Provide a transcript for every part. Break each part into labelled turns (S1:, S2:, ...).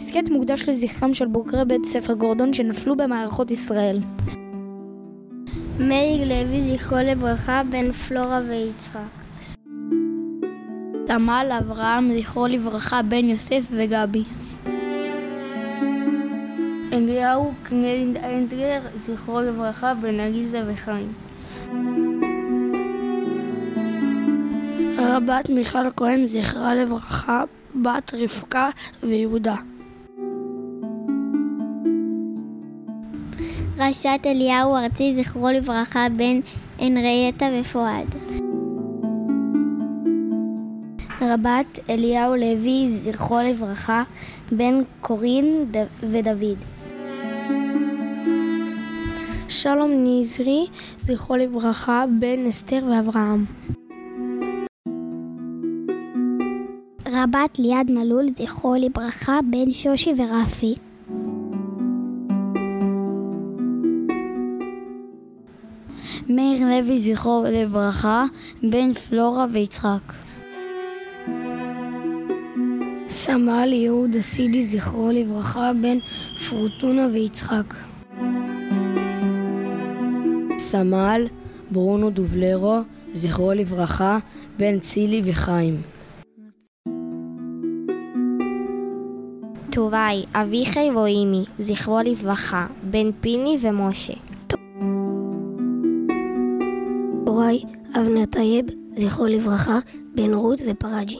S1: ההסכת מוקדש לזכרם של בוגרי בית ספר גורדון שנפלו במערכות ישראל.
S2: מאיר לוי, זכרו לברכה, בן פלורה ויצחק.
S3: תמל אברהם, זכרו לברכה, בן יוסף וגבי.
S4: אליהו קנינד איינטגר, זכרו לברכה, בן עליזה וחיים.
S5: רבת מיכל כהן, זכרה לברכה, בת רבקה ויהודה.
S2: רשת אליהו ארצי, זכרו לברכה, בן הנרייטה ופועד.
S6: רבת אליהו לוי, זכרו לברכה, בן קורין ודוד.
S5: שלום נזרי, זכרו לברכה, בן אסתר ואברהם.
S7: רבת ליעד מלול, זכרו לברכה, בן שושי ורפי.
S8: מאיר לוי, זכרו לברכה, בן פלורה ויצחק.
S5: סמל יהודה סידי, זכרו לברכה, בן פרוטונה ויצחק.
S9: סמל ברונו דובלרו, זכרו לברכה, בן צילי וחיים.
S10: טוראי, אביחי ואימי, זכרו לברכה, בן פיני ומשה.
S11: טוראי, אבנר טייב, זכרו לברכה, בן רות ופראג'י.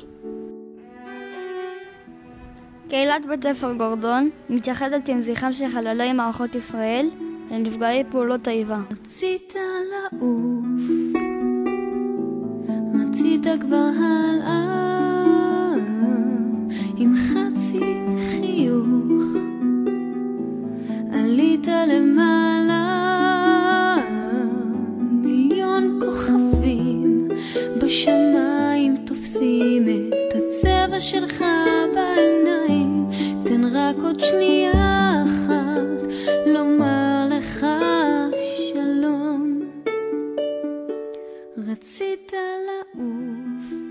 S12: קהילת בית ספר גורדון מתייחדת עם זכרם של חללי מערכות ישראל לנפגעי פעולות האיבה.
S13: רצית לעוף, רצית כבר השמיים תופסים את הצבע שלך בעיניים. תן רק עוד שנייה אחת לומר לך שלום. רצית לעוף